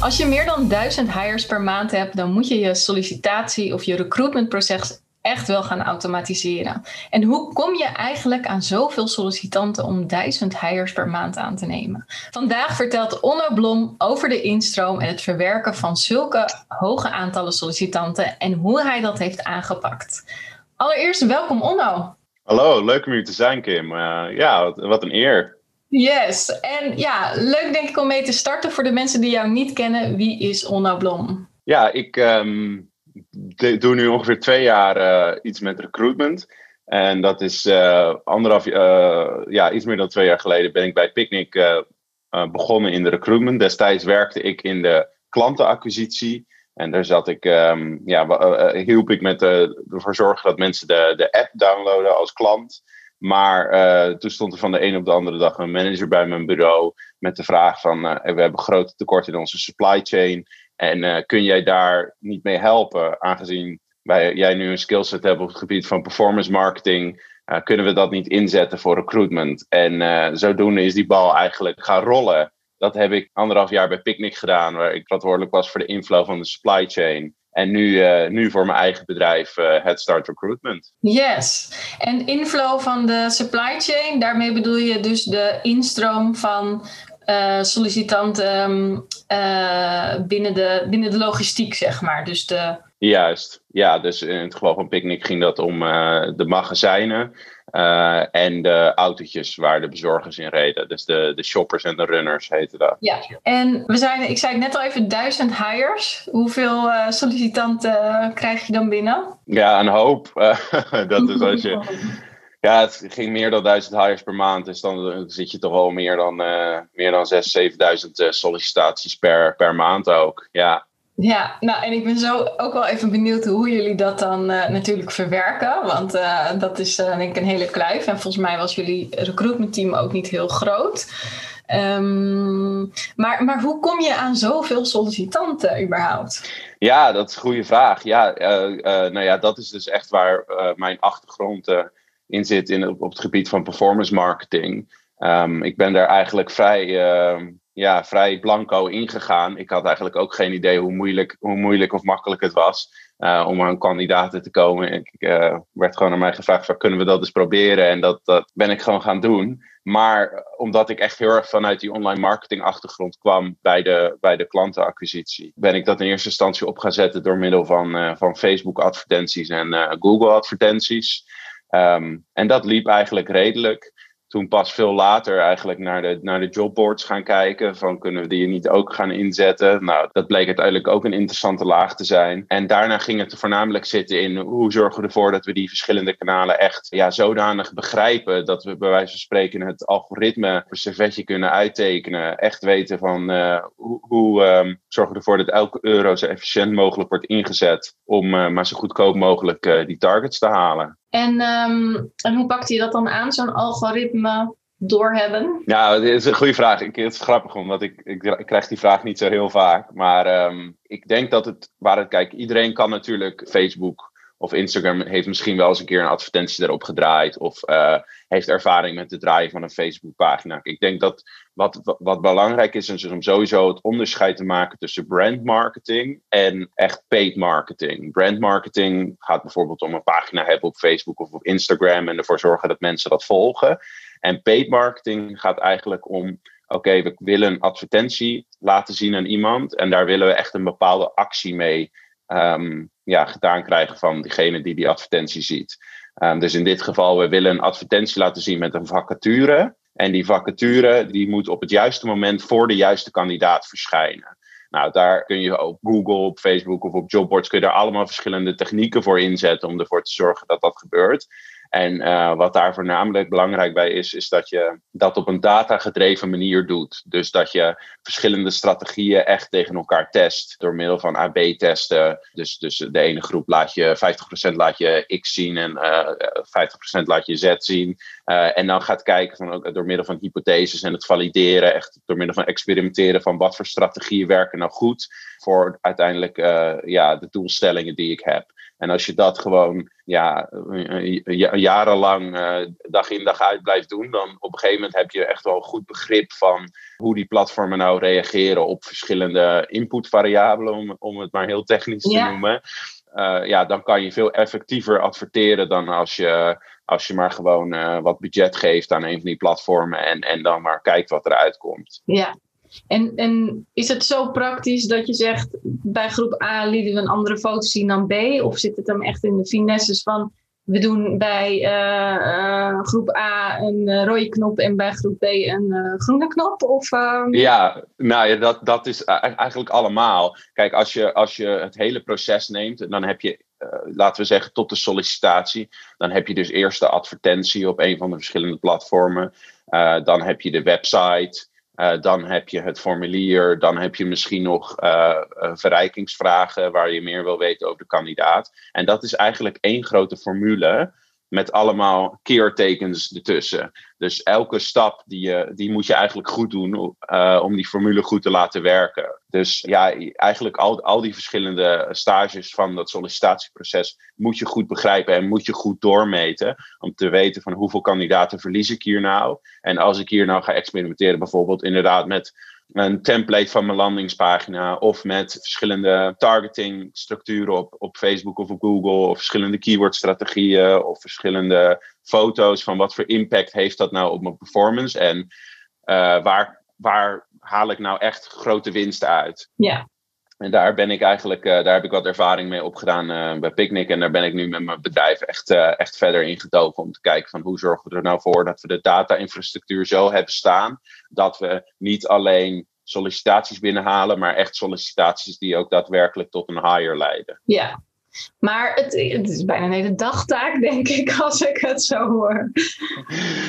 Als je meer dan 1000 hires per maand hebt, dan moet je je sollicitatie of je recruitmentproces echt wel gaan automatiseren. En hoe kom je eigenlijk aan zoveel sollicitanten om 1000 hires per maand aan te nemen? Vandaag vertelt Onno Blom over de instroom en het verwerken van zulke hoge aantallen sollicitanten en hoe hij dat heeft aangepakt. Allereerst welkom Onno. Hallo, leuk om hier te zijn Kim. Uh, ja, wat een eer. Yes, en ja, leuk denk ik om mee te starten voor de mensen die jou niet kennen. Wie is Onno Blom? Ja, ik um, doe nu ongeveer twee jaar uh, iets met recruitment. En dat is uh, anderhalf, uh, ja, iets meer dan twee jaar geleden ben ik bij Picnic begonnen in de recruitment. Destijds werkte ik in de klantenacquisitie. En daar zat ik, um, ja, hielp ik met ervoor zorgen dat mensen de, de app downloaden als klant. Maar uh, toen stond er van de een op de andere dag een manager bij mijn bureau met de vraag van uh, we hebben grote tekorten in onze supply chain en uh, kun jij daar niet mee helpen? Aangezien wij, jij nu een skillset hebt op het gebied van performance marketing kunnen we dat niet inzetten voor recruitment? En zodoende is die bal eigenlijk gaan rollen. Dat heb ik anderhalf jaar bij Picnic gedaan waar ik verantwoordelijk was voor de inflow van de supply chain en nu, uh, nu voor mijn eigen bedrijf uh, Head Start Recruitment. Yes. En inflow van de supply chain, daarmee bedoel je dus de instroom van uh, sollicitanten uh, binnen, de, binnen de logistiek, zeg maar. Dus de... Juist. Ja, dus in het geval van Picnic ging dat om de magazijnen. Uh, en de autootjes waar de bezorgers in reden. Dus de, de shoppers en de runners heten dat. Ja, en we zijn, ik zei het net al even, duizend hires. Hoeveel uh, sollicitanten krijg je dan binnen? Ja, een hoop. dat is als je... Ja, het ging meer dan duizend hires per maand. Dus dan zit je toch al meer dan, meer dan 6.000, 7.000 sollicitaties per, per maand ook. Ja. Ja, nou en ik ben zo ook wel even benieuwd hoe jullie dat dan uh, natuurlijk verwerken. Want uh, dat is uh, denk ik een hele kluif. En volgens mij was jullie recruitment team ook niet heel groot. Um, maar, maar hoe kom je aan zoveel sollicitanten überhaupt? Ja, dat is een goede vraag. Ja, nou ja, dat is dus echt waar mijn achtergrond in zit in, op, het gebied van performance marketing. Um, ik ben daar eigenlijk vrij ja, vrij blanco ingegaan. Ik had eigenlijk ook geen idee hoe moeilijk, hoe moeilijk of makkelijk het was uh, om aan kandidaten te komen. Ik uh, werd gewoon naar mij gevraagd: van, kunnen we dat eens proberen? En dat, dat ben ik gewoon gaan doen. Maar omdat ik echt heel erg vanuit die online marketing achtergrond kwam bij de, bij de klantenacquisitie, ben ik dat in eerste instantie op gaan zetten door middel van, van Facebook advertenties en Google advertenties. Um, en dat liep eigenlijk redelijk toen pas veel later eigenlijk naar de, naar de jobboards gaan kijken. Van kunnen we die niet ook gaan inzetten? Nou, dat bleek uiteindelijk ook een interessante laag te zijn. En daarna ging het voornamelijk zitten in hoe zorgen we ervoor dat we die verschillende kanalen echt ja, zodanig begrijpen. Dat we bij wijze van spreken het algoritme per servetje kunnen uittekenen. Echt weten van uh, hoe, hoe um, zorgen we ervoor dat elke euro zo efficiënt mogelijk wordt ingezet. Om uh, maar zo goedkoop mogelijk uh, die targets te halen. En, um, en hoe pakt je dat dan aan, zo'n algoritme doorhebben? Ja, dat is een goede vraag. Ik, het is grappig, omdat ik, ik, ik krijg die vraag niet zo heel vaak. Maar um, ik denk dat het, waar het, kijk, iedereen kan natuurlijk Facebook of Instagram heeft misschien wel eens een keer een advertentie erop gedraaid. Of uh, heeft ervaring met het draaien van een Facebook-pagina. Ik denk dat wat, wat belangrijk is, is om sowieso het onderscheid te maken tussen brand marketing en echt paid marketing. Brand marketing gaat bijvoorbeeld om een pagina hebben op Facebook of op Instagram en ervoor zorgen dat mensen dat volgen. En paid marketing gaat eigenlijk om oké, we willen een advertentie laten zien aan iemand en daar willen we echt een bepaalde actie mee um, ja, gedaan krijgen van diegene die die advertentie ziet. Um, dus in dit geval, we willen een advertentie laten zien met een vacature. En die vacature die moet op het juiste moment voor de juiste kandidaat verschijnen. Nou, daar kun je op Google, op Facebook of op jobboards kun je daar allemaal verschillende technieken voor inzetten om ervoor te zorgen dat dat gebeurt. En uh, wat daar voornamelijk belangrijk bij is, is dat je dat op een datagedreven manier doet. Dus dat je verschillende strategieën echt tegen elkaar test door middel van AB-testen. Dus, dus de ene groep laat je 50% laat je X zien en uh, 50% laat je Z zien. Uh, en dan gaat kijken van, door middel van hypotheses en het valideren, echt door middel van experimenteren van wat voor strategieën werken nou goed voor uiteindelijk ja, de doelstellingen die ik heb. En als je dat gewoon ja, jarenlang uh, dag in dag uit blijft doen, dan op een gegeven moment heb je echt wel een goed begrip van hoe die platformen nou reageren op verschillende inputvariabelen, om, om het maar heel technisch te noemen. Uh, ja, dan kan je veel effectiever adverteren dan als je, als je maar gewoon uh, wat budget geeft aan een van die platformen en, en dan maar kijkt wat eruit komt. Ja, en, en is het zo praktisch dat je zegt, bij groep A lieten we een andere foto zien dan B? Of zit het dan echt in de finesses van, we doen bij uh, uh, groep A een rode knop en bij groep B een groene knop? Of, ehm? Ja, nou ja, dat, dat is eigenlijk allemaal. Kijk, als je, als je het hele proces neemt, dan heb je, laten we zeggen, tot de sollicitatie. Dan heb je dus eerst de advertentie op een van de verschillende platformen. dan heb je de website. Uh, dan heb je het formulier, dan heb je misschien nog uh, verrijkingsvragen waar je meer wil weten over de kandidaat. En dat is eigenlijk één grote formule met allemaal keertekens ertussen. Dus elke stap die, je, die moet je eigenlijk goed doen uh, om die formule goed te laten werken. Dus ja, eigenlijk al, al die verschillende stages van dat sollicitatieproces moet je goed begrijpen en moet je goed doormeten. Om te weten van hoeveel kandidaten verlies ik hier nou. En als ik hier nou ga experimenteren, bijvoorbeeld inderdaad met een template van mijn landingspagina of met verschillende targetingstructuren op, op Facebook of op Google of verschillende keywordstrategieën of verschillende foto's van wat voor impact heeft dat nou op mijn performance en uh, waar, waar haal ik nou echt grote winst uit. Ja. En daar ben ik eigenlijk, uh, daar heb ik wat ervaring mee opgedaan uh, bij Picnic. En daar ben ik nu met mijn bedrijf echt, uh, echt verder in gedoken om te kijken van hoe zorgen we er nou voor dat we de data-infrastructuur zo hebben staan. Dat we niet alleen sollicitaties binnenhalen, maar echt sollicitaties die ook daadwerkelijk tot een hire leiden. Ja, maar het, het, is bijna een hele dagtaak, denk ik, als ik het zo hoor.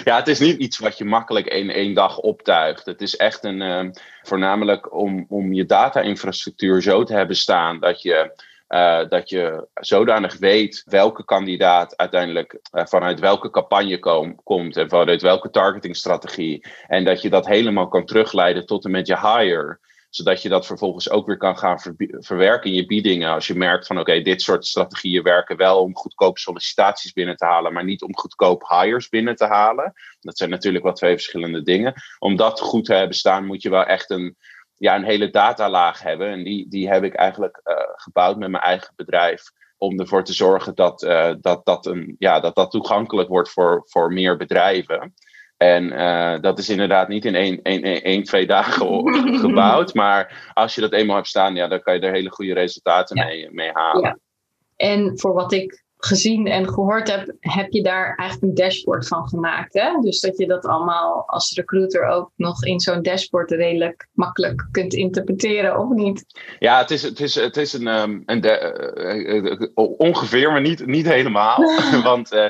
Ja, het is niet iets wat je makkelijk in één dag optuigt. Het is echt een, uh, voornamelijk om, om je data-infrastructuur zo te hebben staan dat je uh, dat je zodanig weet welke kandidaat uiteindelijk uh, vanuit welke campagne kom, komt en vanuit welke targetingstrategie. En dat je dat helemaal kan terugleiden tot en met je hire zodat je dat vervolgens ook weer kan gaan ver verwerken in je biedingen. Als je merkt van oké, dit soort strategieën werken wel om goedkoop sollicitaties binnen te halen, maar niet om goedkoop hires binnen te halen. Dat zijn natuurlijk wel twee verschillende dingen. Om dat goed te hebben staan, moet je wel echt een, ja, een hele datalaag hebben. En die, die heb ik eigenlijk uh, gebouwd met mijn eigen bedrijf. Om ervoor te zorgen dat, uh, dat, dat, een, ja, dat dat toegankelijk wordt voor, voor meer bedrijven. En uh, dat is inderdaad niet in één, één, één, twee dagen gebouwd. Maar als je dat eenmaal hebt staan, ja, dan kan je er hele goede resultaten ja. mee, mee halen. Ja. En voor wat ik gezien en gehoord heb, heb je daar eigenlijk een dashboard van gemaakt. Hè? Dus dat je dat allemaal als recruiter ook nog in zo'n dashboard redelijk makkelijk kunt interpreteren, of niet? Ja, het is, het is, het is een, um, een de, uh, ongeveer, maar niet, niet helemaal. Want uh,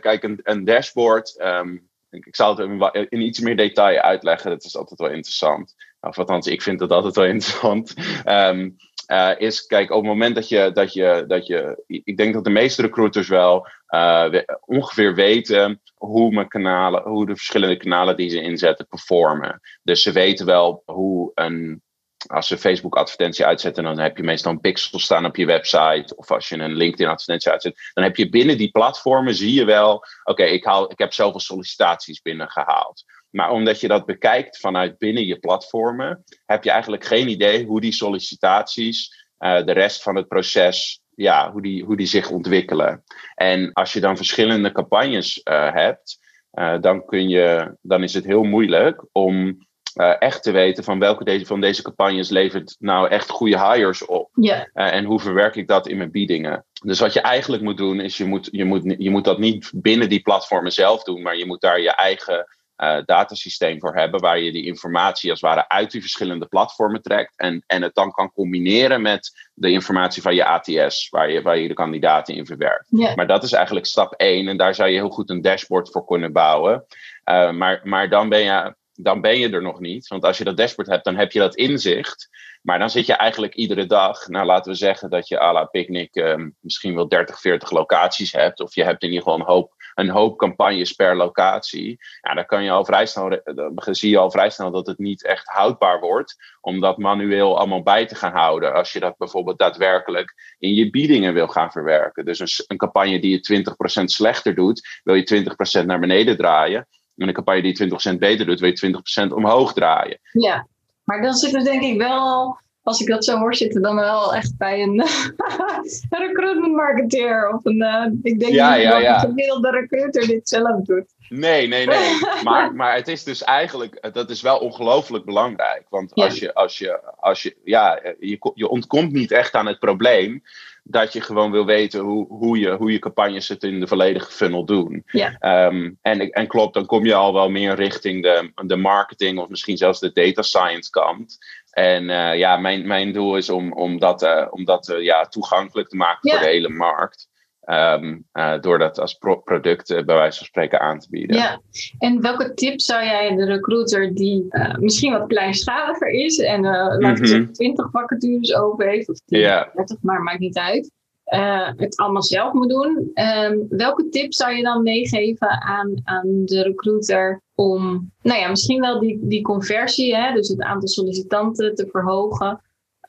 kijk, een, een dashboard. Um, ik zal het in, iets meer detail uitleggen. Dat is altijd wel interessant. Of althans, ik vind het altijd wel interessant. Um, uh, is, kijk, op het moment dat je, dat je, dat je, ik denk dat de meeste recruiters wel uh, ongeveer weten hoe mijn kanalen, hoe de verschillende kanalen die ze inzetten performen. Dus ze weten wel hoe een, als ze Facebook advertentie uitzetten, dan heb je meestal een pixel staan op je website. Of als je een LinkedIn advertentie uitzet, dan heb je binnen die platformen, zie je wel, oké, ik, haal, ik heb zoveel sollicitaties binnengehaald. Maar omdat je dat bekijkt vanuit binnen je platformen, heb je eigenlijk geen idee hoe die sollicitaties, uh, de rest van het proces, ja, hoe die, hoe die zich ontwikkelen. En als je dan verschillende campagnes uh, hebt, uh, dan, kun je, dan is het heel moeilijk om echt te weten van welke deze, van deze campagnes levert nou echt goede hires op. Yeah. en hoe verwerk ik dat in mijn biedingen. Dus wat je eigenlijk moet doen, is je moet, je moet, je moet dat niet binnen die platformen zelf doen, maar je moet daar je eigen uh, datasysteem voor hebben, waar je die informatie als het ware uit die verschillende platformen trekt en, en het dan kan combineren met de informatie van je ATS, waar je, waar je de kandidaten in verwerkt. Maar dat is eigenlijk stap 1 en daar zou je heel goed een dashboard voor kunnen bouwen. Uh, maar, maar dan ben je dan ben je er nog niet. Want als je dat dashboard hebt, dan heb je dat inzicht. Maar dan zit je eigenlijk iedere dag, nou laten we zeggen dat je à la Picnic ehm, misschien wel 30, 40 locaties hebt. Of je hebt in ieder geval een hoop, een hoop campagnes per locatie. Ja, dan kan je al vrij snel, dan zie je al vrij snel dat het niet echt houdbaar wordt. Om dat manueel allemaal bij te gaan houden. Als je dat bijvoorbeeld daadwerkelijk in je biedingen wil gaan verwerken. Dus een, een campagne die je 20% slechter doet, wil je 20% naar beneden draaien. En een campagne die 20% beter doet, wil je 20% omhoog draaien. Ja, maar dan zit er denk ik wel als ik dat zo hoor zitten, dan wel echt bij een, een recruitment marketeer. Of een, uh, ik denk ja, niet ja, dat een gemiddelde recruiter dit zelf doet. Nee, nee, nee. maar, maar het is dus eigenlijk, dat is wel ongelooflijk belangrijk. Want als je, als je, als je, ja, je, je ontkomt niet echt aan het probleem dat je gewoon wil weten hoe, hoe, je, hoe je campagnes het in de volledige funnel doen. Ja. Um, en, en klopt, dan kom je al wel meer richting de, de marketing of misschien zelfs de data science kant. En uh, ja, mijn, mijn doel is om, om dat, uh, om dat uh, ja, toegankelijk te maken voor de hele markt. Um, door dat als pro product bij wijze van spreken aan te bieden. Ja, en welke tip zou jij de recruiter die misschien wat kleinschaliger is en laten we mm zeggen 20 vacatures open heeft, of 10, yeah. 30, maar maakt niet uit, het allemaal zelf moet doen. Um, welke tip zou je dan meegeven aan, aan de recruiter om, nou ja, misschien wel die, die conversie, hè, dus het aantal sollicitanten te verhogen?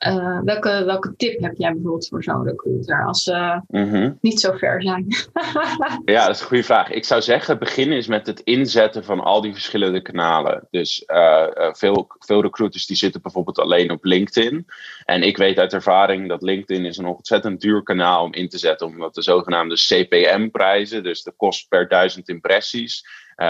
Uh, welke, welke tip heb jij bijvoorbeeld voor zo'n recruiter als ze mm -hmm. niet zo ver zijn? ja, dat is een goede vraag. Ik zou zeggen, beginnen is met het inzetten van al die verschillende kanalen. Dus uh, uh, veel, veel recruiters die zitten bijvoorbeeld alleen op LinkedIn. En ik weet uit ervaring dat LinkedIn is een ontzettend duur kanaal om in te zetten. Omdat de zogenaamde CPM-prijzen, dus de kost per duizend impressies,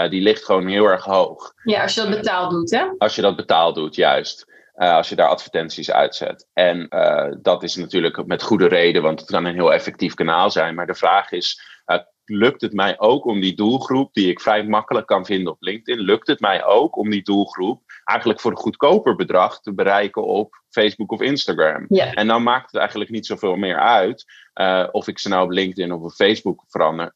die ligt gewoon heel erg hoog. Ja, als je dat betaald doet, hè? Als je dat betaald doet, juist. Uh, als je daar advertenties uitzet. En uh, dat is natuurlijk met goede reden, want het kan een heel effectief kanaal zijn. Maar de vraag is: uh, lukt het mij ook om die doelgroep, die ik vrij makkelijk kan vinden op LinkedIn, lukt het mij ook om die doelgroep eigenlijk voor een goedkoper bedrag te bereiken op Facebook of Instagram? En dan maakt het eigenlijk niet zoveel meer uit of ik ze nou op LinkedIn of op Facebook verander,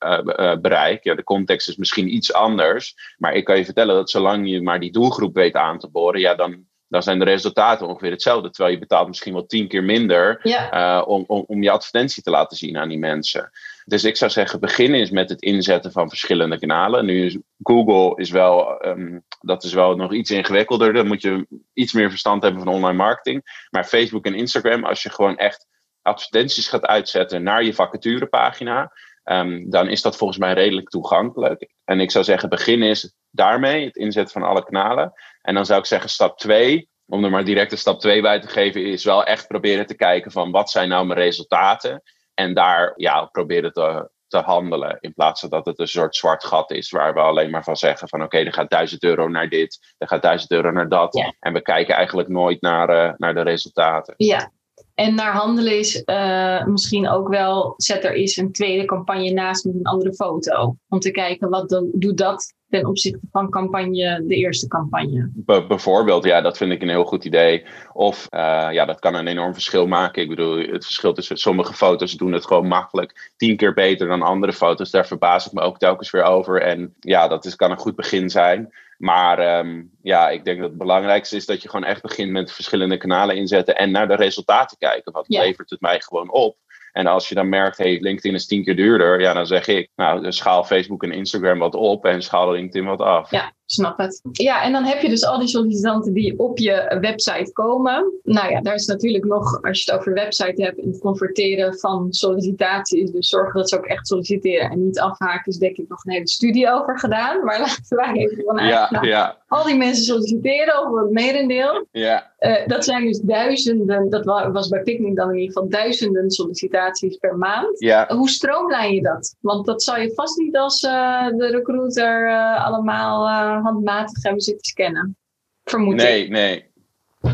bereik. Ja, de context is misschien iets anders, maar ik kan je vertellen dat zolang je maar die doelgroep weet aan te boren, ja, dan dan zijn de resultaten ongeveer hetzelfde. Terwijl je betaalt misschien wel tien keer minder ja. uh, om, om, om je advertentie te laten zien aan die mensen. Dus ik zou zeggen, begin eens met het inzetten van verschillende kanalen. Nu is Google is wel, um, dat is wel nog iets ingewikkelder. Dan moet je iets meer verstand hebben van online marketing. Maar Facebook en Instagram, als je gewoon echt advertenties gaat uitzetten naar je vacaturepagina, um, dan is dat volgens mij redelijk toegankelijk. En ik zou zeggen, begin eens daarmee, het inzetten van alle kanalen. En dan zou ik zeggen, stap 2, om er maar direct een stap 2 bij te geven, is wel echt proberen te kijken van wat zijn nou mijn resultaten. En daar ja, proberen te, te handelen. In plaats van dat het een soort zwart gat is waar we alleen maar van zeggen van oké, okay, er gaat 1000 euro naar dit, er gaat 1000 euro naar dat. Ja. En we kijken eigenlijk nooit naar, uh, naar de resultaten. Ja, en naar handelen is uh, misschien ook wel, zet er eens een tweede campagne naast met een andere foto. Om te kijken, wat dan, doet dat ten opzichte van campagne, de eerste campagne? Bijvoorbeeld, ja, dat vind ik een heel goed idee. Of uh, ja, dat kan een enorm verschil maken. Ik bedoel, het verschil tussen sommige foto's doen het gewoon makkelijk tien keer beter dan andere foto's. Daar verbaas ik me ook telkens weer over. En ja, dat is, kan een goed begin zijn. Maar um, ja, ik denk dat het belangrijkste is dat je gewoon echt begint met verschillende kanalen inzetten en naar de resultaten kijken. Wat Ja. levert het mij gewoon op? En als je dan merkt, hey, LinkedIn is tien keer duurder, ja, dan zeg ik, nou, schaal Facebook en Instagram wat op en schaal LinkedIn wat af. Ja, snap het. Ja, en dan heb je dus al die sollicitanten die op je website komen. Nou ja, daar is natuurlijk nog, als je het over website hebt, het converteren van sollicitaties. Dus zorgen dat ze ook echt solliciteren en niet afhaken, is denk ik nog een hele studie over gedaan. Maar laten wij even vanuit. Ja, nou, ja, al die mensen solliciteren, of het merendeel. ja. Uh, dat zijn dus duizenden, dat wa- was bij Picnic dan in ieder geval duizenden sollicitaties per maand. ja. Hoe stroomlijn je dat? Want dat zal je vast niet als uh, de recruiter uh, allemaal handmatig hebben zitten scannen. Vermoed Nee, ik. nee.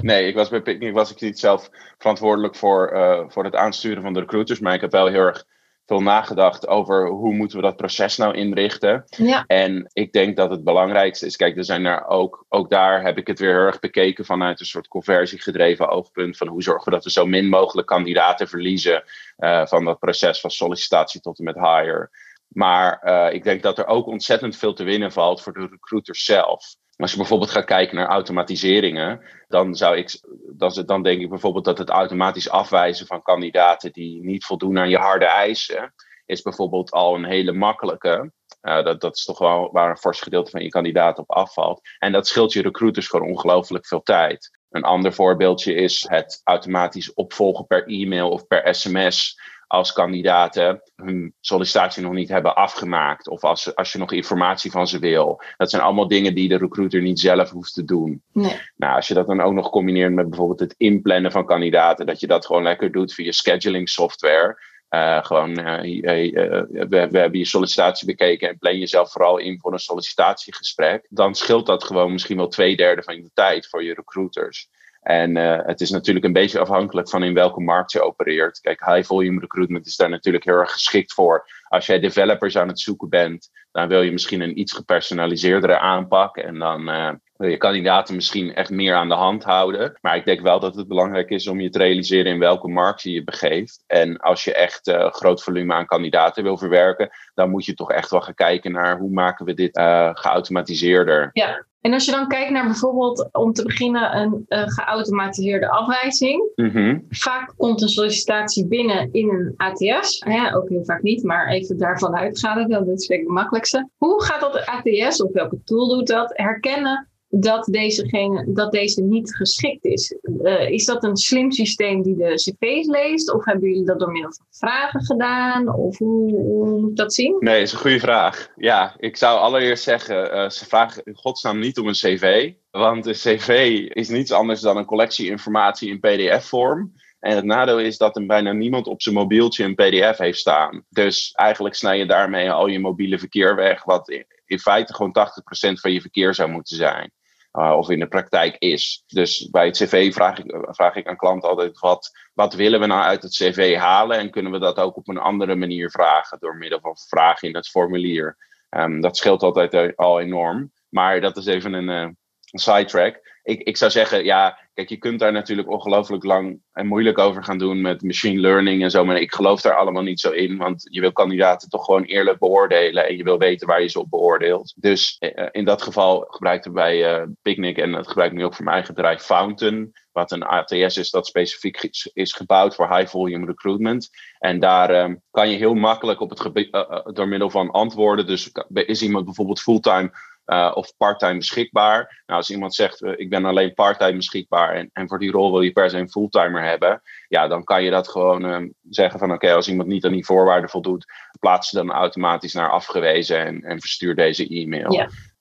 Nee, ik was bij Picnic was ik niet zelf verantwoordelijk voor, uh, voor het aansturen van de recruiters. Maar ik heb wel heel erg veel nagedacht over hoe moeten we dat proces nou inrichten. Ja. En ik denk dat het belangrijkste is, kijk, er zijn er ook, ook daar heb ik het weer heel erg bekeken vanuit een soort conversiegedreven oogpunt van hoe zorgen we dat we zo min mogelijk kandidaten verliezen uh, van dat proces van sollicitatie tot en met hire. Maar uh, ik denk dat er ook ontzettend veel te winnen valt voor de recruiters zelf. Als je bijvoorbeeld gaat kijken naar automatiseringen, dan, zou ik, dan, dan denk ik bijvoorbeeld dat het automatisch afwijzen van kandidaten die niet voldoen aan je harde eisen, is bijvoorbeeld al een hele makkelijke. Uh, dat, dat is toch wel waar een fors gedeelte van je kandidaat op afvalt. En dat scheelt je recruiters gewoon ongelooflijk veel tijd. Een ander voorbeeldje is het automatisch opvolgen per e-mail of per sms als kandidaten hun sollicitatie nog niet hebben afgemaakt. Of als, als je nog informatie van ze wil. Dat zijn allemaal dingen die de recruiter niet zelf hoeft te doen. Nee. Nou, als je dat dan ook nog combineert met bijvoorbeeld het inplannen van kandidaten. Dat je dat gewoon lekker doet via scheduling software. Uh, gewoon, uh, we, we, hebben je sollicitatie bekeken en plan jezelf vooral in voor een sollicitatiegesprek. Dan scheelt dat gewoon misschien wel twee derde van je tijd voor je recruiters. En uh, het is natuurlijk een beetje afhankelijk van in welke markt je opereert. Kijk, high volume recruitment is daar natuurlijk heel erg geschikt voor. Als jij developers aan het zoeken bent, dan wil je misschien een iets gepersonaliseerdere aanpak. En dan uh, wil je kandidaten misschien echt meer aan de hand houden. Maar ik denk wel dat het belangrijk is om je te realiseren in welke markt je je begeeft. En als je echt uh, groot volume aan kandidaten wil verwerken, dan moet je toch echt wel gaan kijken naar hoe maken we dit geautomatiseerder. Ja, en als je dan kijkt naar bijvoorbeeld, om te beginnen, een uh, geautomatiseerde afwijzing. Mhm. Vaak komt een sollicitatie binnen in een ATS. Ja, ook heel vaak niet, maar even daarvan uitgaan. Dat is het makkelijkste. Hoe gaat dat ATS, of welke tool doet dat, herkennen dat, dezegene, dat deze niet geschikt is. Uh, is dat een slim systeem die de cv's leest? Of hebben jullie dat door middel van vragen gedaan? Of hoe, moet dat zien? Nee, dat is een goede vraag. Ja, ik zou allereerst zeggen, uh, ze vragen in godsnaam niet om een cv. Want een cv is niets anders dan een collectie informatie in pdf-vorm. En het nadeel is dat er bijna niemand op zijn mobieltje een PDF heeft staan. Dus eigenlijk snij je daarmee al je mobiele verkeer weg, wat in feite gewoon 80% van je verkeer zou moeten zijn. Uh, of in de praktijk is. Dus bij het cv vraag ik, vraag ik aan klanten altijd: wat, wat willen we nou uit het cv halen? En kunnen we dat ook op een andere manier vragen door middel van vragen in het formulier? Um, dat scheelt altijd al enorm. Maar dat is even een, uh, een sidetrack ik, ik zou zeggen, ja, kijk, je kunt daar natuurlijk ongelooflijk lang en moeilijk over gaan doen met machine learning en zo. Maar ik geloof daar allemaal niet zo in, want je wil kandidaten toch gewoon eerlijk beoordelen en je wil weten waar je ze op beoordeelt. Dus eh, in dat geval gebruikten wij uh, Picnic en dat gebruik ik nu ook voor mijn eigen bedrijf Fountain. Wat een ATS is dat specifiek is gebouwd voor high volume recruitment. En daar um, kan je heel makkelijk op het uh, door middel van antwoorden. Dus is iemand bijvoorbeeld fulltime uh, of parttime beschikbaar. Nou, als iemand zegt, uh, ik ben alleen parttime beschikbaar en, en voor die rol wil je per se een fulltimer hebben, ja, dan kan je dat gewoon uh, zeggen van oké, als iemand niet aan die voorwaarden voldoet, plaats ze dan automatisch naar afgewezen en, en verstuur deze e-mail.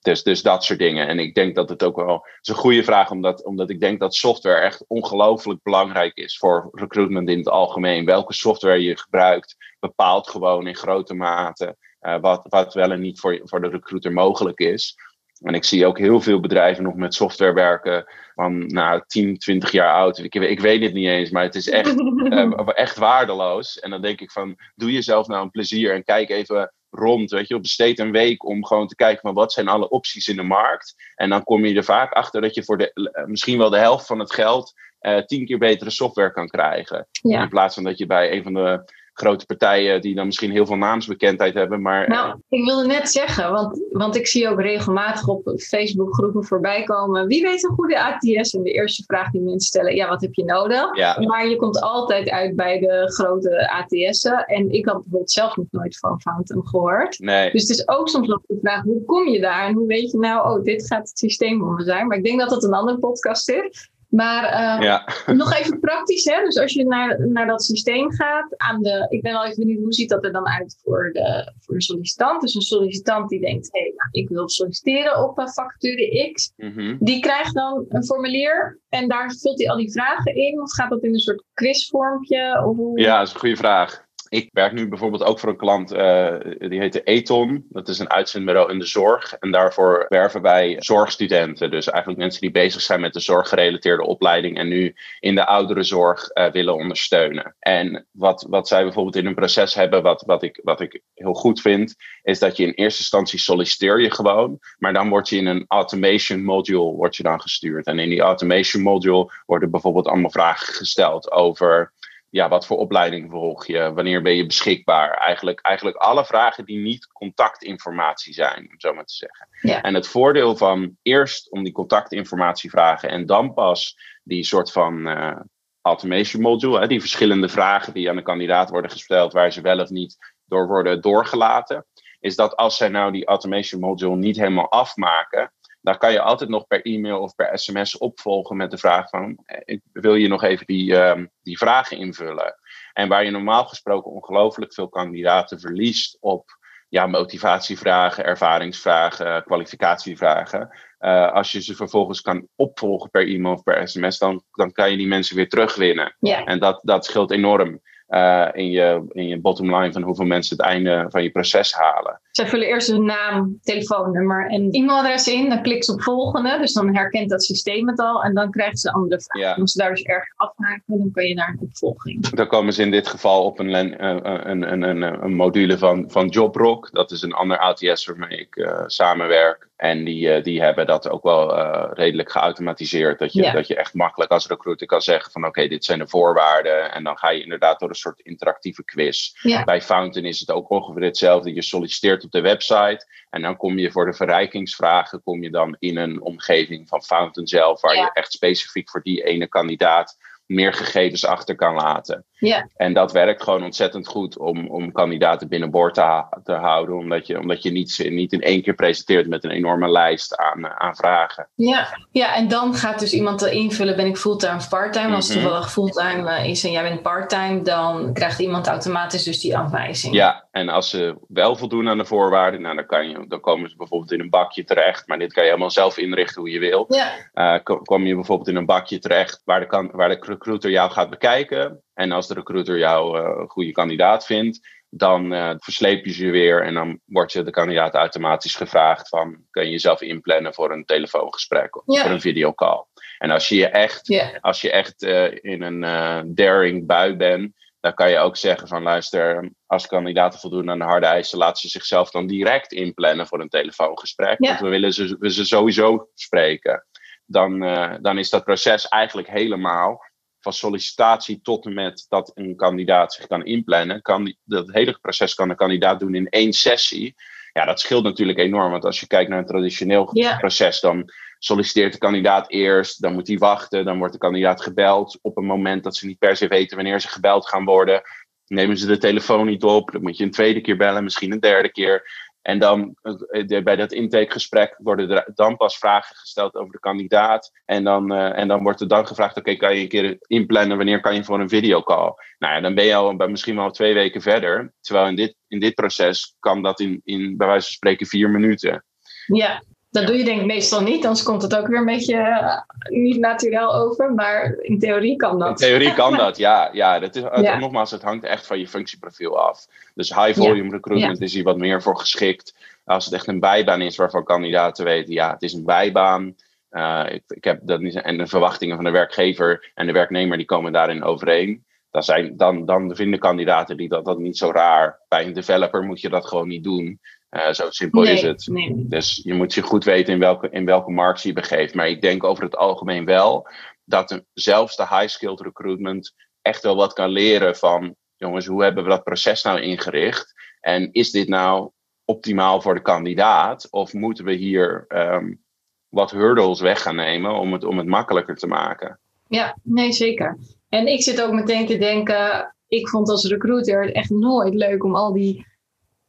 Dus, dus dat soort dingen. En ik denk dat het ook wel. Het is een goede vraag, omdat, omdat ik denk dat software echt ongelooflijk belangrijk is voor recruitment in het algemeen. Welke software je gebruikt, bepaalt gewoon in grote mate uh, wat, wat wel en niet voor, voor de recruiter mogelijk is. En ik zie ook heel veel bedrijven nog met software werken van nou, 10, 20 jaar oud. Ik, ik weet het niet eens, maar het is echt, uh, echt waardeloos. En dan denk ik van, doe jezelf nou een plezier en kijk even rond. Weet je, besteed een week om gewoon te kijken van wat zijn alle opties in de markt. En dan kom je er vaak achter dat je voor de, misschien wel de helft van het geld uh, tien keer betere software kan krijgen. In plaats van dat je bij een van de grote partijen die dan misschien heel veel naamsbekendheid hebben. Maar, nou, eh, ik wilde net zeggen, want, want ik zie ook regelmatig op Facebook groepen voorbij komen. Wie weet een goede ATS? En de eerste vraag die mensen stellen, ja, wat heb je nodig? Ja. Maar je komt altijd uit bij de grote ATS'en. En ik had bijvoorbeeld zelf nog nooit van Fountain gehoord. Nee. Dus het is ook soms nog de vraag, hoe kom je daar? En hoe weet je nou, oh, dit gaat het systeem om zijn? Maar ik denk dat dat een andere podcast is. Maar uh, nog even praktisch, hè? dus als je naar, naar dat systeem gaat, aan de, ik ben wel even benieuwd, hoe ziet dat er dan uit voor de, voor de sollicitant? Dus een sollicitant die denkt, hé, hey, nou, ik wil solliciteren op een vacature X, mhm. die krijgt dan een formulier en daar vult hij al die vragen in, of gaat dat in een soort quizvormpje? Of hoe? Ja, dat is een goede vraag. Ik werk nu bijvoorbeeld ook voor een klant, uh, die heet Eton. Dat is een uitzendbureau in de zorg. En daarvoor werven wij zorgstudenten. Dus eigenlijk mensen die bezig zijn met de zorggerelateerde opleiding en nu in de ouderenzorg uh, willen ondersteunen. En wat, wat zij bijvoorbeeld in een proces hebben, wat, wat, ik, wat ik heel goed vind, is dat je in eerste instantie solliciteer je gewoon, maar dan word je in een automation module wordt je dan gestuurd. En in die automation module worden bijvoorbeeld allemaal vragen gesteld over ja, wat voor opleiding volg je? Wanneer ben je beschikbaar? Eigenlijk, eigenlijk alle vragen die niet contactinformatie zijn, om zo maar te zeggen. Ja. En het voordeel van eerst om die contactinformatie vragen en dan pas die soort van uh, automation module, hè, die verschillende vragen die aan de kandidaat worden gesteld, waar ze wel of niet door worden doorgelaten, is dat als zij nou die automation module niet helemaal afmaken, dan kan je altijd nog per e-mail of per sms opvolgen met de vraag van, eh, wil je nog even die, uh, die vragen invullen? En waar je normaal gesproken ongelooflijk veel kandidaten verliest op ja, motivatievragen, ervaringsvragen, kwalificatievragen. Uh, als je ze vervolgens kan opvolgen per e-mail of per sms, dan, dan kan je die mensen weer terugwinnen. En dat, dat scheelt enorm. Uh, in, je, in je bottom line van hoeveel mensen het einde van je proces halen. Zij vullen eerst hun naam, telefoonnummer en e-mailadres in. Dan klikt ze op volgende. Dus dan herkent dat systeem het al. En dan krijgen ze andere vragen. Als ze daar dus erg afhaken, dan kan je naar een opvolging. Dan komen ze in dit geval op een, een, een, een, een module van, van JobRock. Dat is een ander ATS waarmee ik uh, samenwerk. En die, die hebben dat ook wel uh, redelijk geautomatiseerd. Dat je, ja. dat je echt makkelijk als recruiter kan zeggen van oké, okay, dit zijn de voorwaarden. En dan ga je inderdaad door een soort interactieve quiz. Ja. Bij Fountain is het ook ongeveer hetzelfde. Je solliciteert op de website. En dan kom je voor de verrijkingsvragen kom je dan in een omgeving van Fountain zelf. Waar ja. je echt specifiek voor die ene kandidaat meer gegevens achter kan laten. Ja. En dat werkt gewoon ontzettend goed om, om kandidaten binnenboord te, te houden, omdat je, omdat je niet, niet in één keer presenteert met een enorme lijst aan, aan vragen. Ja. ja, en dan gaat dus iemand invullen: ben ik fulltime of parttime? Als het mm toevallig fulltime eh, is en jij bent parttime, dan krijgt iemand automatisch dus die afwijzing. Ja, en als ze wel voldoen aan de voorwaarden, nou, dan, kan je, dan komen ze bijvoorbeeld in een bakje terecht, maar dit kan je helemaal zelf inrichten hoe je wil. Ja. Uh, kom je bijvoorbeeld in een bakje terecht waar de, kan, waar de recruiter jou gaat bekijken. En als de recruiter jou uh, een goede kandidaat vindt, dan uh, versleep je ze weer en dan wordt je de kandidaat automatisch gevraagd van kun je jezelf inplannen voor een telefoongesprek of voor een videocall. En als je echt, yeah. als je echt uh, in een daring bui bent, dan kan je ook zeggen van luister, als kandidaten voldoen aan de harde eisen, laten ze zichzelf dan direct inplannen voor een telefoongesprek. Want we willen ze, we ze sowieso spreken. Dan, dan is dat proces eigenlijk helemaal van sollicitatie tot en met dat een kandidaat zich kan inplannen, kan dat hele proces kan een kandidaat doen in één sessie. Ja, dat scheelt natuurlijk enorm. Want als je kijkt naar een traditioneel yeah. proces, dan solliciteert de kandidaat eerst, dan moet hij wachten, dan wordt de kandidaat gebeld op een moment dat ze niet per se weten wanneer ze gebeld gaan worden. Nemen ze de telefoon niet op, dan moet je een tweede keer bellen, misschien een derde keer. En dan eh, bij dat intakegesprek worden er dan pas vragen gesteld over de kandidaat. En dan, uh, en dan wordt er dan gevraagd: oké, kan je een keer inplannen wanneer kan je voor een videocall? Nou ja, dan ben je al misschien wel twee weken verder. Terwijl in dit, in dit proces kan dat in, in bij wijze van spreken vier minuten. Ja, dat doe je denk ik meestal niet, anders komt het ook weer een beetje uh, niet natuurlijk over. Maar in theorie kan dat. In theorie kan dat, ja. ja, dat is, ja. Nogmaals, het hangt echt van je functieprofiel af. Dus high volume recruitment is hier wat meer voor geschikt. Als het echt een bijbaan is waarvan kandidaten weten, ja, het is een bijbaan. Uh, ik, ik, heb dat niet, en de verwachtingen van de werkgever en de werknemer die komen daarin overeen. Dan, zijn, dan, dan vinden kandidaten die dat, dat niet zo raar. Bij een developer moet je dat gewoon niet doen. Uh, zo simpel nee, is het. Nee. Dus je moet je goed weten in welke, in welke markt je je begeeft. Maar ik denk over het algemeen wel dat een, zelfs de high-skilled recruitment echt wel wat kan leren van, jongens, hoe hebben we dat proces nou ingericht? En is dit nou optimaal voor de kandidaat? Of moeten we hier um, wat hurdles weg gaan nemen om het, om het makkelijker te maken? Ja, nee, zeker. En ik zit ook meteen te denken, ik vond als recruiter het echt nooit leuk om al die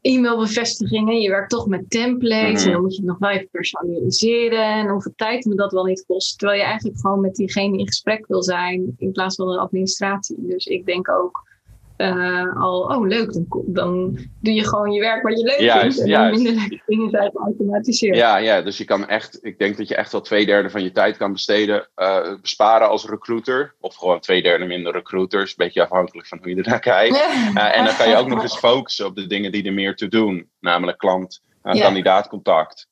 e-mailbevestigingen. Je werkt toch met templates en dan moet je het nog wel even personaliseren. En hoeveel tijd me dat wel niet kost. Terwijl je eigenlijk gewoon met diegene in gesprek wil zijn in plaats van een administratie. Dus ik denk ook uh, al, oh leuk, dan, dan doe je gewoon je werk wat je leuk vindt. En minder leuke dingen zijn geautomatiseerd. Ja, ja, dus je kan echt, ik denk dat je echt wel twee derde van je tijd kan besteden, uh, besparen als recruiter. Of gewoon twee derde minder recruiters, een beetje afhankelijk van hoe je ernaar kijkt. Uh, en dan kan je ook nog eens focussen op de dingen die er meer toe doen, namelijk klant, kandidaatcontact.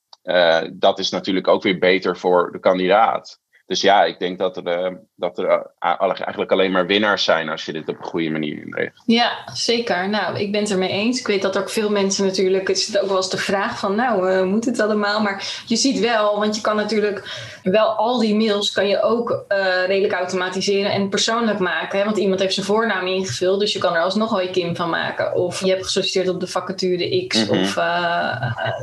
dat is natuurlijk ook weer beter voor de kandidaat. Dus ja, ik denk dat er, uh, dat er uh, eigenlijk alleen maar winnaars zijn als je dit op een goede manier inricht. Ja, zeker. Nou, ik ben het ermee eens. Ik weet dat er ook veel mensen natuurlijk, het is ook wel eens de vraag van, nou, uh, moet het allemaal? Maar je ziet wel, want je kan natuurlijk wel al die mails kan je ook redelijk automatiseren en persoonlijk maken. Hè? Want iemand heeft zijn voornaam ingevuld, dus je kan er alsnog wel je Kim van maken. Of je hebt gesolliciteerd op de vacature X. Mm -hmm. Of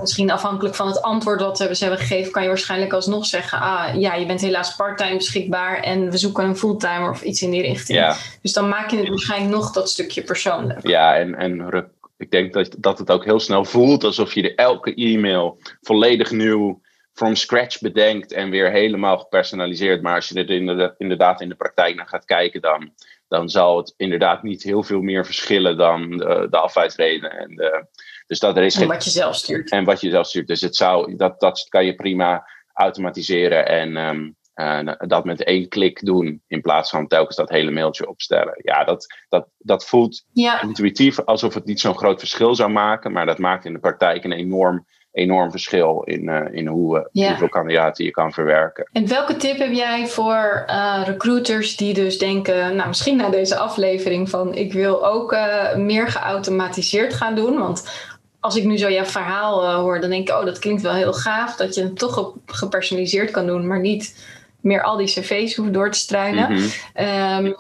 misschien afhankelijk van het antwoord wat ze hebben gegeven, kan je waarschijnlijk alsnog zeggen, ah ja, je bent helaas parttime beschikbaar en we zoeken een fulltimer of iets in die richting. Ja. Dus dan maak je het waarschijnlijk nog dat stukje persoonlijk. Ja, en, en ik denk dat, dat het ook heel snel voelt alsof je de elke e-mail volledig nieuw from scratch bedenkt en weer helemaal gepersonaliseerd. Maar als je er inderdaad in de praktijk naar gaat kijken, dan, dan zal het inderdaad niet heel veel meer verschillen dan de, de afleidsreden. En, de, dus dat er is en wat je zelf stuurt. En wat je zelf stuurt. Dus het zou, dat, dat kan je prima automatiseren en um, uh, dat met één klik doen in plaats van telkens dat hele mailtje opstellen. Ja, dat, dat, dat voelt ja. intuïtief alsof het niet zo'n groot verschil zou maken, maar dat maakt in de praktijk een enorm, enorm verschil in, uh, in hoe, uh, ja. hoeveel kandidaten je kan verwerken. En welke tip heb jij voor recruiters die dus denken, nou misschien na deze aflevering van ik wil ook meer geautomatiseerd gaan doen, want als ik nu zo jouw verhaal hoor, dan denk ik, oh, dat klinkt wel heel gaaf dat je het toch gepersonaliseerd kan doen, maar niet meer al die cv's hoeft door te struinen. Mhm. Ehm,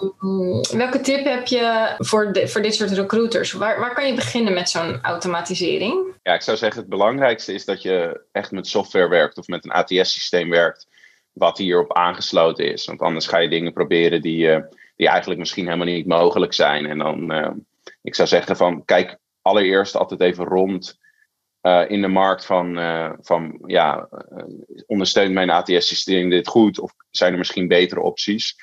welke tip heb je voor, de, voor dit soort recruiters? Waar, waar kan je beginnen met zo'n automatisering? Ja, ik zou zeggen het belangrijkste is dat je echt met software werkt of met een ATS-systeem werkt wat hierop aangesloten is. Want anders ga je dingen proberen die, uh, die eigenlijk misschien helemaal niet mogelijk zijn. En dan, uh, ik zou zeggen van kijk allereerst altijd even rond uh, in de markt van, uh, van ja, uh, ondersteunt mijn ATS-systeem dit goed of zijn er misschien betere opties?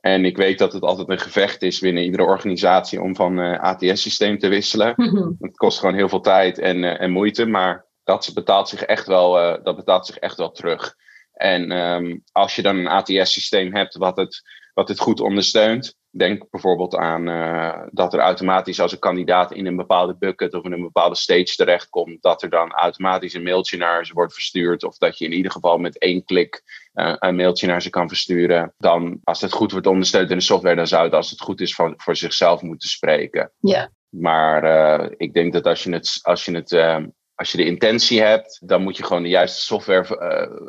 En ik weet dat het altijd een gevecht is binnen iedere organisatie om van ATS-systeem te wisselen. Mm Het kost gewoon heel veel tijd en, en moeite, maar dat betaalt zich echt wel, dat betaalt zich echt wel terug. En um, als je dan een ATS-systeem hebt wat het, wat het goed ondersteunt, Denk bijvoorbeeld aan uh, dat er automatisch als een kandidaat in een bepaalde bucket of in een bepaalde stage terechtkomt, dat er dan automatisch een mailtje naar ze wordt verstuurd. Of dat je in ieder geval met één klik uh, een mailtje naar ze kan versturen. Dan, als het goed wordt ondersteund in de software, dan zou het, als het goed is, voor, voor zichzelf moeten spreken. Ja. Maar uh, ik denk dat als je het. Als je het als je de intentie hebt, dan moet je gewoon de juiste software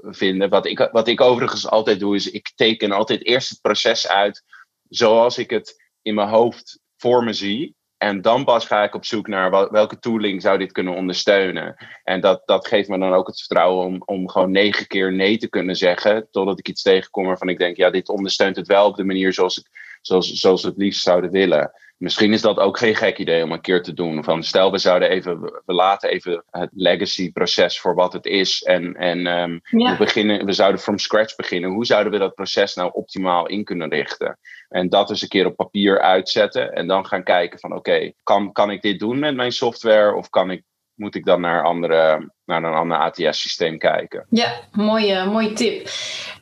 vinden. Wat ik, wat ik overigens altijd doe, is ik teken altijd eerst het proces uit zoals ik het in mijn hoofd voor me zie. En dan pas ga ik op zoek naar welke tooling zou dit kunnen ondersteunen. En dat, dat geeft me dan ook het vertrouwen om, om gewoon negen keer nee te kunnen zeggen. Totdat ik iets tegenkom waarvan ik denk, ja, dit ondersteunt het wel op de manier zoals, ik, zoals, zoals we het liefst zouden willen. Misschien is dat ook geen gek idee om een keer te doen. Van stel, we zouden even, we laten even het legacy-proces voor wat het is. En, en um, we, beginnen, we zouden from scratch beginnen. Hoe zouden we dat proces nou optimaal in kunnen richten? En dat eens een keer op papier uitzetten. En dan gaan kijken van oké, kan, kan ik dit doen met mijn software? Of kan ik moet ik dan naar, andere, naar een ander ATS-systeem kijken. Ja, mooie, mooie tip.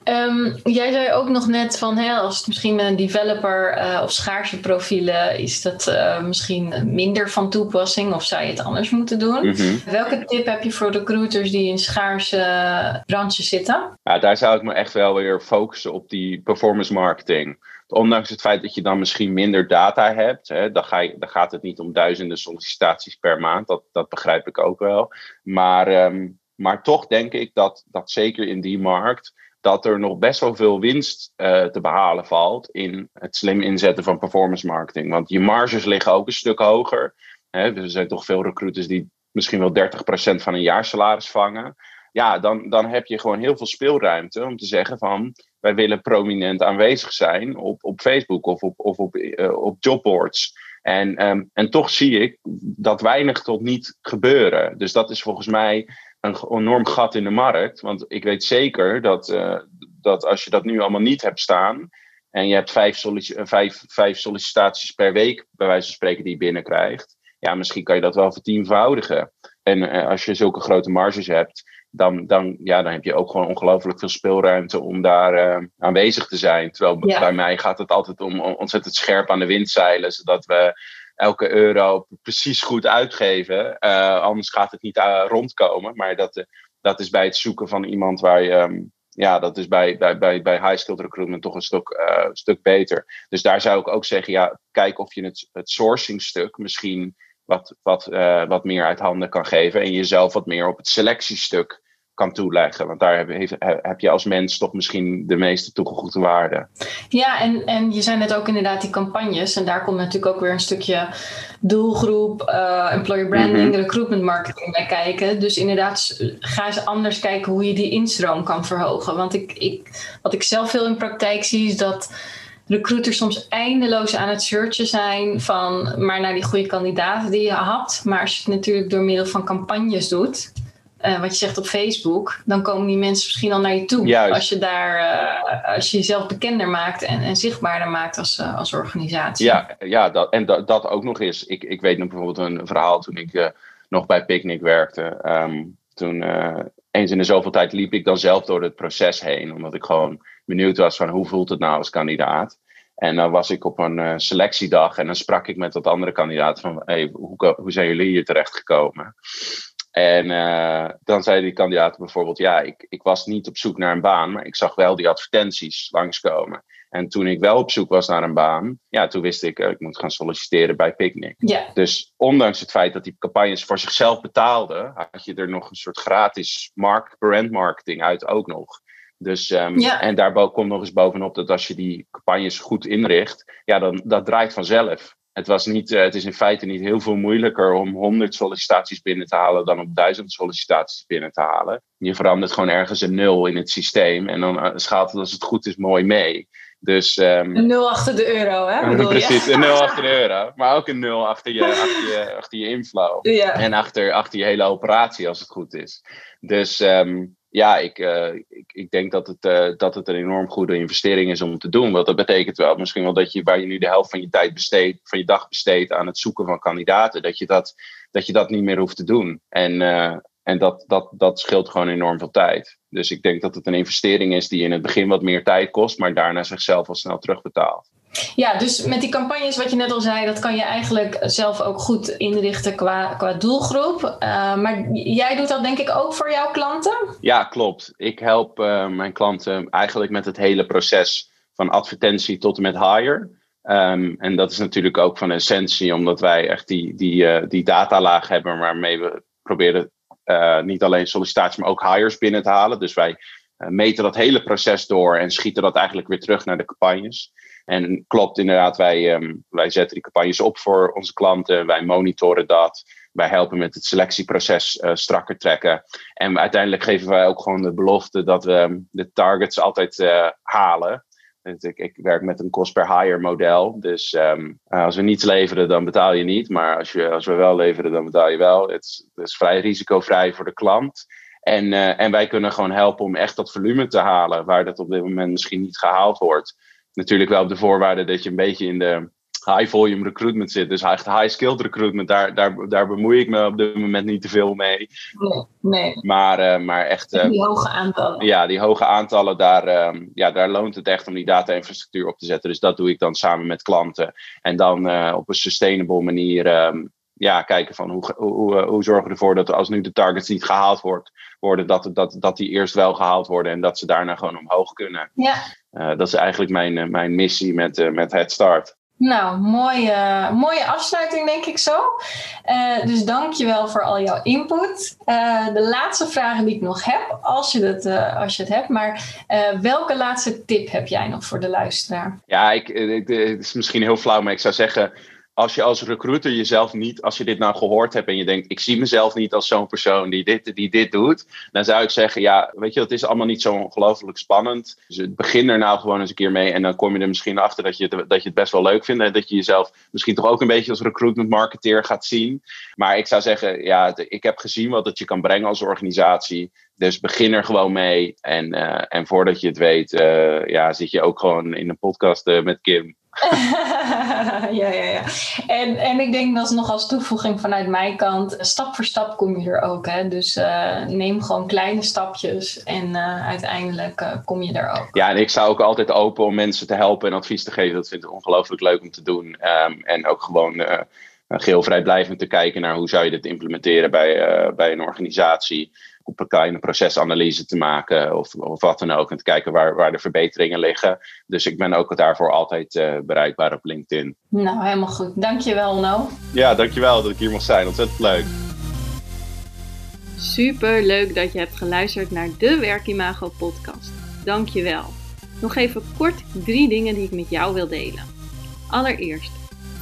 Um, jij zei ook nog net van hè, als het misschien met een developer uh, of schaarse profielen is dat uh, misschien minder van toepassing of zou je het anders moeten doen. Mm -hmm. Welke tip heb je voor recruiters die in schaarse branches zitten? Ja, daar zou ik me echt wel weer focussen op die performance marketing ondanks het feit dat je dan misschien minder data hebt, hè, dan, ga je, dan gaat het niet om duizenden sollicitaties per maand. Dat, dat begrijp ik ook wel. Maar, um, maar toch denk ik dat, dat zeker in die markt. Dat er nog best wel veel winst uh, te behalen valt in het slim inzetten van performance marketing. Want je marges liggen ook een stuk hoger. Hè. Er zijn toch veel recruiters die misschien wel 30% van een jaarsalaris vangen ja, dan, dan heb je gewoon heel veel speelruimte om te zeggen van wij willen prominent aanwezig zijn op, op Facebook of op, of op, uh, op jobboards. En, um, en toch zie ik dat weinig tot niet gebeuren. Dus dat is volgens mij een enorm gat in de markt. Want ik weet zeker dat, uh, dat als je dat nu allemaal niet hebt staan, en je hebt vijf, vijf, vijf sollicitaties per week, bij wijze van spreken, die je binnenkrijgt. Ja, misschien kan je dat wel vertienvoudigen. En als je zulke grote marges hebt, dan, dan, ja, dan heb je ook gewoon ongelooflijk veel speelruimte om daar uh, aanwezig te zijn. Terwijl bij mij gaat het altijd om ontzettend scherp aan de wind zeilen, zodat we elke euro precies goed uitgeven. Uh, anders gaat het niet uh, rondkomen. Maar dat, dat is bij het zoeken van iemand waar je. Um, ja, dat is bij, bij, bij, bij high-skilled recruitment toch een stuk, stuk beter. Dus daar zou ik ook zeggen, ja, kijk of je het, het sourcing stuk misschien wat, wat, uh, wat meer uit handen kan geven. En jezelf wat meer op het selectiestuk kan toeleggen. Want daar heb, heb, je als mens toch misschien de meeste toegevoegde waarde. Ja, en, en je zei net ook inderdaad die campagnes. En daar komt natuurlijk ook weer een stukje doelgroep, uh, employer branding, mhm. recruitment marketing bij kijken. Dus inderdaad, ga eens anders kijken hoe je die instroom kan verhogen. Want ik, ik, wat ik zelf veel in praktijk zie is dat recruiters soms eindeloos aan het searchen zijn van maar naar die goede kandidaten die je had. Maar als je het natuurlijk door middel van campagnes doet, uh, wat je zegt op Facebook, dan komen die mensen misschien al naar je toe. Juist. Als je daar, uh, als je jezelf bekender maakt en, en zichtbaarder maakt als, uh, als organisatie. Ja, ja dat, en dat, dat ook nog eens. Ik, ik weet nog bijvoorbeeld een verhaal toen ik nog bij Picnic werkte. Um, toen eens in de zoveel tijd liep ik dan zelf door het proces heen, omdat ik gewoon benieuwd was van hoe voelt het nou als kandidaat. En dan was ik op een selectiedag en dan sprak ik met wat andere kandidaten van hey, hoe, hoe zijn jullie hier terecht gekomen? En uh, dan zeiden die kandidaten bijvoorbeeld: Ja, ik, ik was niet op zoek naar een baan, maar ik zag wel die advertenties langskomen. En toen ik wel op zoek was naar een baan, ja, toen wist ik, uh, ik moet gaan solliciteren bij Picnic. Dus ondanks het feit dat die campagnes voor zichzelf betaalden, had je er nog een soort gratis mark, brand marketing uit ook nog. Dus, um, ja. En daar komt nog eens bovenop dat als je die campagnes goed inricht, ja, dan dat draait vanzelf. Het, was niet, uh, het is in feite niet heel veel moeilijker om 100 sollicitaties binnen te halen dan om 1000 sollicitaties binnen te halen. Je verandert gewoon ergens een nul in het systeem en dan uh, schaalt het als het goed is mooi mee. Dus, um, een nul achter de euro, hè? Precies, een nul achter de euro. Maar ook een nul achter je, achter je, achter je inflow. Ja. En achter, achter je hele operatie als het goed is. Dus um, ja, ik, uh, ik, ik denk dat het, uh, dat het een enorm goede investering is om te doen. Want dat betekent wel misschien wel dat je waar je nu de helft van je tijd besteedt, van je dag besteedt aan het zoeken van kandidaten, dat je dat, dat, je dat niet meer hoeft te doen. En, uh, en dat, dat, dat scheelt gewoon enorm veel tijd. Dus ik denk dat het een investering is die in het begin wat meer tijd kost, maar daarna zichzelf al snel terugbetaalt. Ja, dus met die campagnes, wat je net al zei, dat kan je eigenlijk zelf ook goed inrichten qua, qua doelgroep. Uh, maar jij doet dat denk ik ook voor jouw klanten? Ja, klopt. Ik help uh, mijn klanten eigenlijk met het hele proces van advertentie tot en met hire. Um, en dat is natuurlijk ook van essentie, omdat wij echt die, die, uh, die datalaag hebben waarmee we proberen niet alleen sollicitaties, maar ook hires binnen te halen. Dus wij meten dat hele proces door en schieten dat eigenlijk weer terug naar de campagnes. En klopt inderdaad, wij, um, wij zetten die campagnes op voor onze klanten. Wij monitoren dat. Wij helpen met het selectieproces uh, strakker trekken. En uiteindelijk geven wij ook gewoon de belofte dat we de targets altijd uh, halen. Dus ik, ik, werk met een cost per hire model. Dus um, als we niets leveren, dan betaal je niet. Maar als, je, als we wel leveren, dan betaal je wel. Het is, vrij risicovrij voor de klant. En, en wij kunnen gewoon helpen om echt dat volume te halen, waar dat op dit moment misschien niet gehaald wordt natuurlijk wel op de voorwaarde dat je een beetje in de high volume recruitment zit. Dus echt high skilled recruitment, daar, daar, daar bemoei ik me op dit moment niet te veel mee. Nee, nee. Maar, uh, maar echt... Uh, die hoge aantallen. Ja, die hoge aantallen, daar, uh, ja, daar loont het echt om die data-infrastructuur op te zetten. Dus dat doe ik dan samen met klanten. En dan op een sustainable manier um, ja, kijken van hoe, hoe, hoe zorgen we ervoor dat als nu de targets niet gehaald wordt, worden, dat, dat, dat die eerst wel gehaald worden en dat ze daarna gewoon omhoog kunnen. Ja. Uh, dat is eigenlijk mijn, uh, mijn missie met, uh, met Head Start. Nou, mooie, mooie afsluiting denk ik zo. dus dank je wel voor al jouw input. de laatste vragen die ik nog heb, als je het, als je het hebt. Maar welke laatste tip heb jij nog voor de luisteraar? Ja, ik, ik, het is misschien heel flauw, maar ik zou zeggen als je als recruiter jezelf niet, als je dit nou gehoord hebt en je denkt, ik zie mezelf niet als zo'n persoon die dit, die dit doet, dan zou ik zeggen, ja, weet je, dat is allemaal niet zo ongelooflijk spannend. Dus begin er nou gewoon eens een keer mee en dan kom je er misschien achter dat je het, dat je het best wel leuk vindt en dat je jezelf misschien toch ook een beetje als recruitment marketeer gaat zien. Maar ik zou zeggen, ja, ik heb gezien wat het je kan brengen als organisatie Dus begin er gewoon mee. En, en voordat je het weet, ja, zit je ook gewoon in een podcast met Kim. ja, ja, ja. En, en ik denk dat nog als toevoeging vanuit mijn kant, stap voor stap kom je er ook. Hè? Dus uh, neem gewoon kleine stapjes en uh, uiteindelijk uh, kom je er ook. Ja, en ik sta ook altijd open om mensen te helpen en advies te geven. Dat vind ik ongelooflijk leuk om te doen. Um, en ook gewoon geheel vrijblijvend te kijken naar hoe zou je dit implementeren bij, bij een organisatie op een kleine procesanalyse te maken of, of wat dan ook. En te kijken waar, waar de verbeteringen liggen. Dus ik ben ook daarvoor altijd uh, bereikbaar op LinkedIn. Nou, helemaal goed. Dankjewel, No. Ja, dankjewel dat ik hier mocht zijn. Ontzettend leuk. Super leuk dat je hebt geluisterd naar de Werkimago podcast. Dankjewel. Nog even kort drie dingen die ik met jou wil delen. Allereerst,